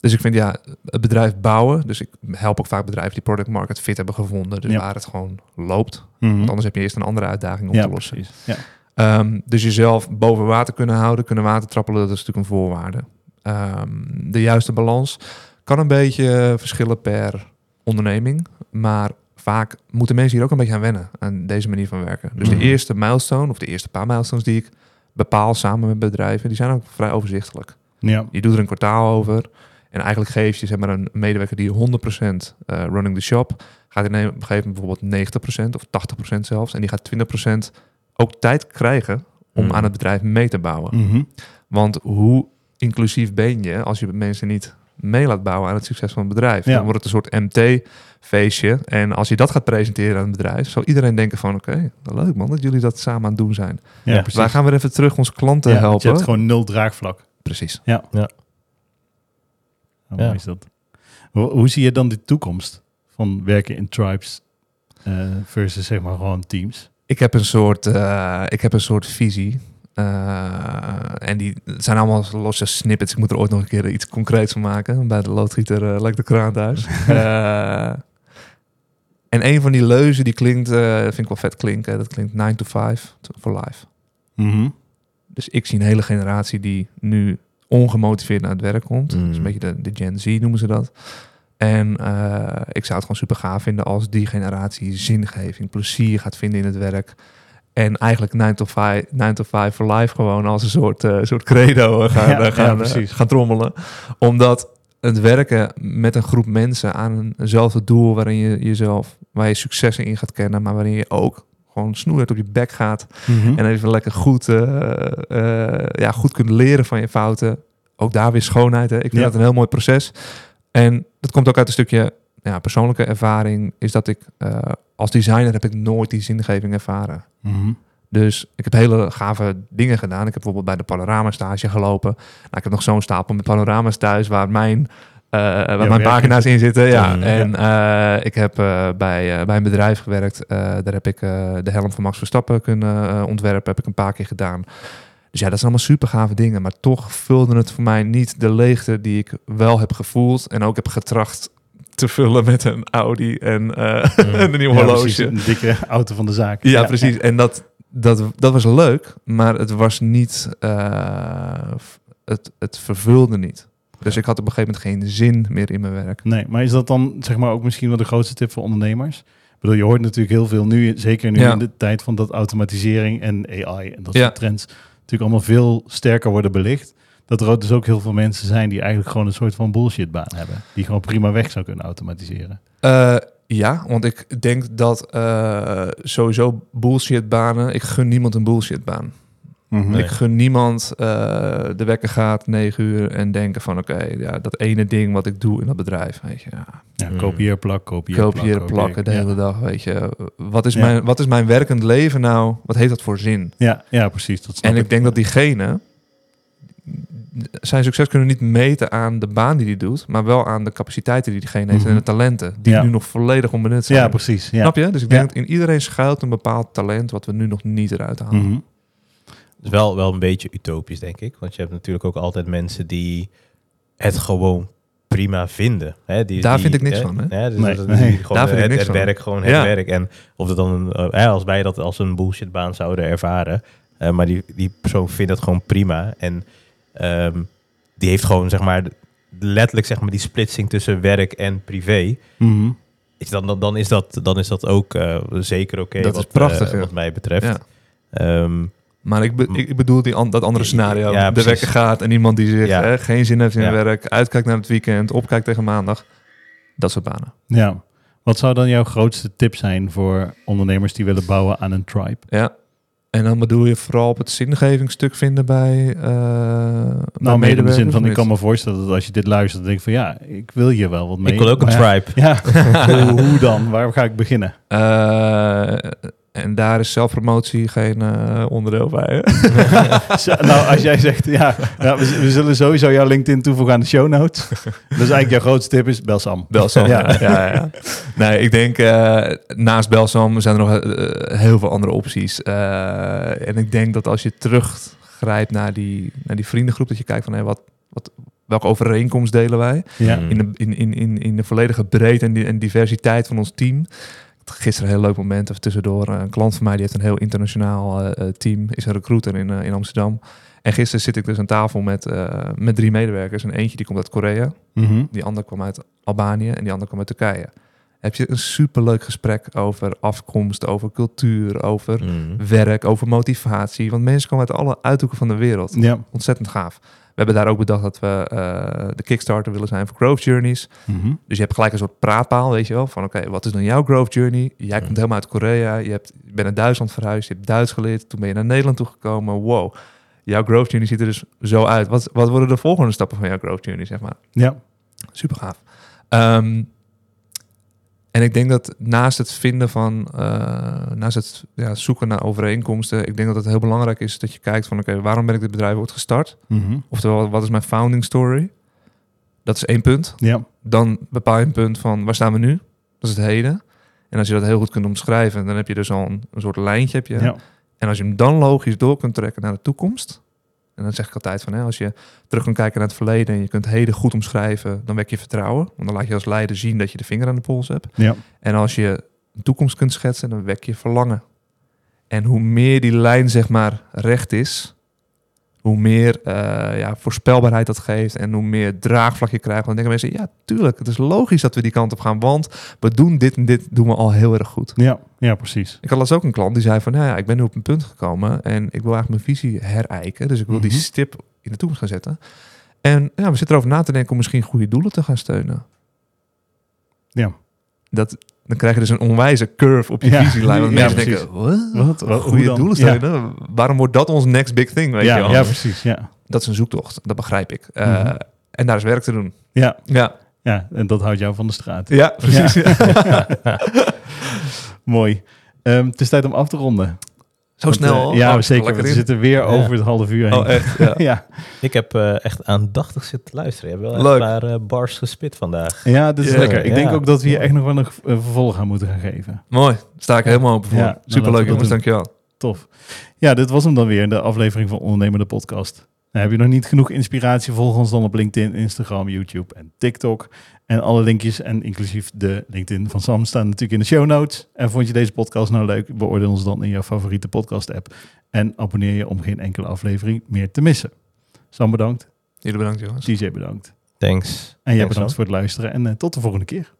dus ik vind ja, het bedrijf bouwen. Dus ik help ook vaak bedrijven die product market fit hebben gevonden. Dus Ja. waar het gewoon loopt. Mhm. Want anders heb je eerst een andere uitdaging op Ja, te lossen. precies. Ja. Ehm, dus jezelf boven water kunnen houden, kunnen water trappelen, dat is natuurlijk een voorwaarde. Ehm, de juiste balans kan een beetje verschillen per onderneming. Maar vaak moeten mensen hier ook een beetje aan wennen, aan deze manier van werken. Dus Mhm. de eerste milestone, of de eerste paar milestones die ik bepaal samen met bedrijven, die zijn ook vrij overzichtelijk. Ja. Je doet er een kwartaal over. En eigenlijk geef je zeg maar, een medewerker die 100% eh, running the shop, gaat in een gegeven moment bijvoorbeeld 90% of 80% zelfs. En die gaat 20% ook tijd krijgen om Mhm. aan het bedrijf mee te bouwen. Mhm. Want hoe inclusief ben je als je mensen niet mee laat bouwen aan het succes van het bedrijf? Ja. Dan wordt het een soort MT-feestje. En als je dat gaat presenteren aan het bedrijf, zal iedereen denken van... oké, leuk man dat jullie dat samen aan het doen zijn. Ja, Ja, precies. Wij gaan weer even terug onze klanten Ja, helpen. Je hebt gewoon nul draagvlak. Precies. Hoe Ja. mooi is dat? Hoe, hoe zie je dan de toekomst van werken in tribes eh, versus zeg maar gewoon teams? Ik heb een soort, eh, ik heb een soort visie. Eh, en die zijn allemaal losse snippets. Ik moet er ooit nog een keer iets concreets van maken. Bij de loodgieter uh, lijkt de kraan thuis. Eh, en een van die leuzen die klinkt, eh, vind ik wel vet klinken. Dat klinkt 9 to 5 for life. Mhm. Dus ik zie een hele generatie die nu ongemotiveerd naar het werk komt. Mm. Een beetje de, de Gen Z noemen ze dat. En eh, ik zou het gewoon super gaaf vinden als die generatie zingeving, plezier gaat vinden in het werk. En eigenlijk 9 to 5, 9 to 5 for life gewoon als een soort, eh, soort credo eh, gaan, Ja, eh, gaan, ja, gaan trommelen. Omdat het werken met een groep mensen aan eenzelfde doel waarin je jezelf, waar je successen in gaat kennen, maar waarin je ook gewoon snoeihard op je bek gaat Mhm. en even lekker goed, eh, ja, goed kunt leren van je fouten. Ook daar weer schoonheid. Hè? Ik vind Ja. dat een heel mooi proces. En dat komt ook uit een stukje ja, persoonlijke ervaring is dat ik eh, als designer heb ik nooit die zingeving ervaren. Mhm. Dus ik heb hele gave dingen gedaan. Ik heb bijvoorbeeld bij de panorama stage gelopen. Nou, ik heb nog zo'n stapel met panorama's thuis waar mijn, eh, waar mijn pagina's in zitten. Ja. En ik heb bij, bij een bedrijf gewerkt. Daar heb ik de helm van Max Verstappen kunnen ontwerpen. Heb ik een paar keer gedaan. Dus ja, dat zijn allemaal super gave dingen. Maar toch vulde het voor mij niet de leegte die ik wel heb gevoeld. En ook heb getracht te vullen met een Audi en, eh, Mm. en een nieuw Ja, horloge. precies, een dikke auto van de zaak. Ja, precies. En dat, dat, dat was leuk, maar het was niet. eh, het, het vervulde niet. Dus ik had op een gegeven moment geen zin meer in mijn werk. Nee, maar is dat dan zeg maar ook misschien wel de grootste tip voor ondernemers? Ik bedoel, je hoort natuurlijk heel veel nu, zeker nu in de tijd van dat automatisering en AI en dat Ja. soort trends natuurlijk allemaal veel sterker worden belicht. Dat er ook dus ook heel veel mensen zijn die eigenlijk gewoon een soort van bullshitbaan hebben. Die gewoon prima weg zou kunnen automatiseren. Eh, ja, want ik denk dat eh, sowieso bullshitbanen. Ik gun niemand een bullshitbaan. Mhm. Nee. Ik gun niemand eh, de wekker gaat negen uur en denken van oké, ja, dat ene ding wat ik doe in dat bedrijf, weet je, ja, Ja, Mm. kopieer, plak, kopieer, kopiëren, plak, plakken de hele dag, weet je. Wat is, Ja. mijn, wat is mijn werkend leven nou? Wat heeft dat voor zin? Ja, ja, precies. Dat snap En ik denk dat diegene zijn succes kunnen we niet meten aan de baan die hij doet, maar wel aan de capaciteiten die diegene heeft Mhm. en de talenten die Ja. nu nog volledig onbenut zijn. Ja, precies. Ja. Snap je? Dus ik Ja. denk dat in iedereen schuilt een bepaald talent wat we nu nog niet eruit halen. Mhm. is wel, wel een beetje utopisch, denk ik. Want je hebt natuurlijk ook altijd mensen die het gewoon prima vinden. Hè? Die, Daar die, vind ik niks hè? van, hè? Ja, dus Nee, dat- nee. die gewoon Daar vind ik het, niks het van. werk gewoon het Ja. werk. En of het dan, eh, als wij dat als een bullshitbaan zouden ervaren. eh, maar die, die persoon vindt het gewoon prima. En ehm, die heeft gewoon, zeg maar, letterlijk zeg maar die splitsing tussen werk en privé. Mhm. Is Dan, dan, dan, is, dat, dan is dat ook eh, zeker oké. Dat is wat, prachtig, eh, ja. wat mij betreft. Ja. Ehm, Maar ik, be- ik bedoel die an- dat andere scenario. Ja, de wekker gaat en iemand die zich Ja. hè, geen zin heeft in Ja. werk, uitkijkt naar het weekend, opkijkt tegen maandag. Dat soort banen. Ja. Wat zou dan jouw grootste tip zijn voor ondernemers die willen bouwen aan een tribe? Ja. En dan bedoel je vooral op het zingevingstuk vinden bij. eh Nou, meer in de zin van, ik kan me voorstellen dat als je dit luistert, dan denk je van ja, ik wil hier wel wat mee. ik wil ook een ja, tribe. Ja, hoe, hoe dan? Waar ga ik beginnen? Eh, en daar is zelfpromotie geen eh, onderdeel bij. nou, als jij zegt, ja, ja we, we zullen sowieso jouw LinkedIn toevoegen aan de show notes. Dus eigenlijk jouw grootste tip is bel Sam. Belsam, Ja. ja. ja. Nee, ik denk eh, naast Belsam zijn er nog eh, heel veel andere opties. En ik denk dat als je teruggrijpt naar die, naar die vriendengroep, dat je kijkt van hey, wat, wat, welke overeenkomst delen wij? Ja. In de, in, in, in, in de volledige breedte en, die, en diversiteit van ons team. Gisteren een heel leuk moment even tussendoor. Een klant van mij die heeft een heel internationaal eh, eh, team, is een recruiter in, eh, in Amsterdam. En gisteren zit ik dus aan tafel met, met drie medewerkers. En eentje die komt uit Korea, Mhm. die andere kwam uit Albanië en die andere kwam uit Turkije. Heb je een superleuk gesprek over afkomst, over cultuur, over Mm. werk, over motivatie. Want mensen komen uit alle uithoeken van de wereld. Ja. Ontzettend gaaf. We hebben daar ook bedacht dat we eh, de Kickstarter willen zijn voor Growth Journeys. Mhm. Dus je hebt gelijk een soort praatpaal, weet je wel. Van oké, wat is dan jouw growth journey? Jij komt helemaal uit Korea. Je, hebt, je bent naar Duitsland verhuisd. Je hebt Duits geleerd. Toen ben je naar Nederland toegekomen. Wow. Jouw growth journey ziet er dus zo uit. Wat, wat worden de volgende stappen van jouw growth journey, zeg maar? Ja. Super gaaf. Ehm, en ik denk dat naast het vinden van, eh, naast het ja, zoeken naar overeenkomsten, ik denk dat het heel belangrijk is dat je kijkt van, oké, waarom ben ik dit bedrijf ooit gestart? Mhm. Oftewel, wat is mijn founding story? Dat is één punt. Ja. Dan bepaal je een punt van, waar staan we nu? Dat is het heden. En als je dat heel goed kunt omschrijven, dan heb je dus al een, een soort lijntje. Heb je. Ja. En als je hem dan logisch door kunt trekken naar de toekomst. En dan zeg ik altijd van, hè, als je terug kunt kijken naar het verleden en je kunt heden goed omschrijven, dan wek je vertrouwen. Want dan laat je als leider zien dat je de vinger aan de pols hebt. Ja. En als je een toekomst kunt schetsen, dan wek je verlangen. En hoe meer die lijn zeg maar recht is, hoe meer eh, ja, voorspelbaarheid dat geeft en hoe meer draagvlak je krijgt. Dan denken mensen, ja tuurlijk, het is logisch dat we die kant op gaan, want we doen dit en dit doen we al heel erg goed. Ja. Ja, precies. Ik had laatst ook een klant die zei van, nou ja, ik ben nu op een punt gekomen en ik wil eigenlijk mijn visie herijken. Dus ik wil die Mhm. stip in de toekomst gaan zetten. En ja, we zitten erover na te denken om misschien goede doelen te gaan steunen. Ja. Dat, dan krijg je dus een onwijze curve op je Ja. visielijn. Want Ja, mensen precies. denken, wat? Wat? Goede doelen Ja. Waarom wordt dat ons next big thing? Weet je Ja, wel? ja, precies. Ja. Dat is een zoektocht, dat begrijp ik. Uh, Mhm. En daar is werk te doen. Ja. Ja, Ja, en dat houdt jou van de straat. Ja, precies. Mooi. Ehm, het is tijd om af te ronden. Zo Want, snel. eh, ja, Oh, zeker. lekker We in. zitten weer Ja. over het half uur heen. Oh, echt? Ja. ja. Ik heb eh, echt aandachtig zitten luisteren. Je hebt wel echt Leuk. een paar eh, bars gespit vandaag. ja, dat is lekker. Ik denk ook dat we hier echt nog wel een vervolg aan moeten gaan geven. Mooi. Sta ik helemaal open voor. Ja, nou, Superleuk jongens, dankjewel. Tof. Ja, dit was hem dan weer, de aflevering van Ondernemende Podcast. Nou, heb je nog niet genoeg inspiratie? Volg ons dan op LinkedIn, Instagram, YouTube en TikTok. En alle linkjes, en inclusief de LinkedIn van Sam, staan natuurlijk in de show notes. En vond je deze podcast nou leuk? Beoordeel ons dan in jouw favoriete podcast app. En abonneer je om geen enkele aflevering meer te missen. Sam bedankt, Jullie bedankt jongens. DJ bedankt. Thanks. En jij Thanks, bedankt Sam. voor het luisteren. En eh, tot de volgende keer.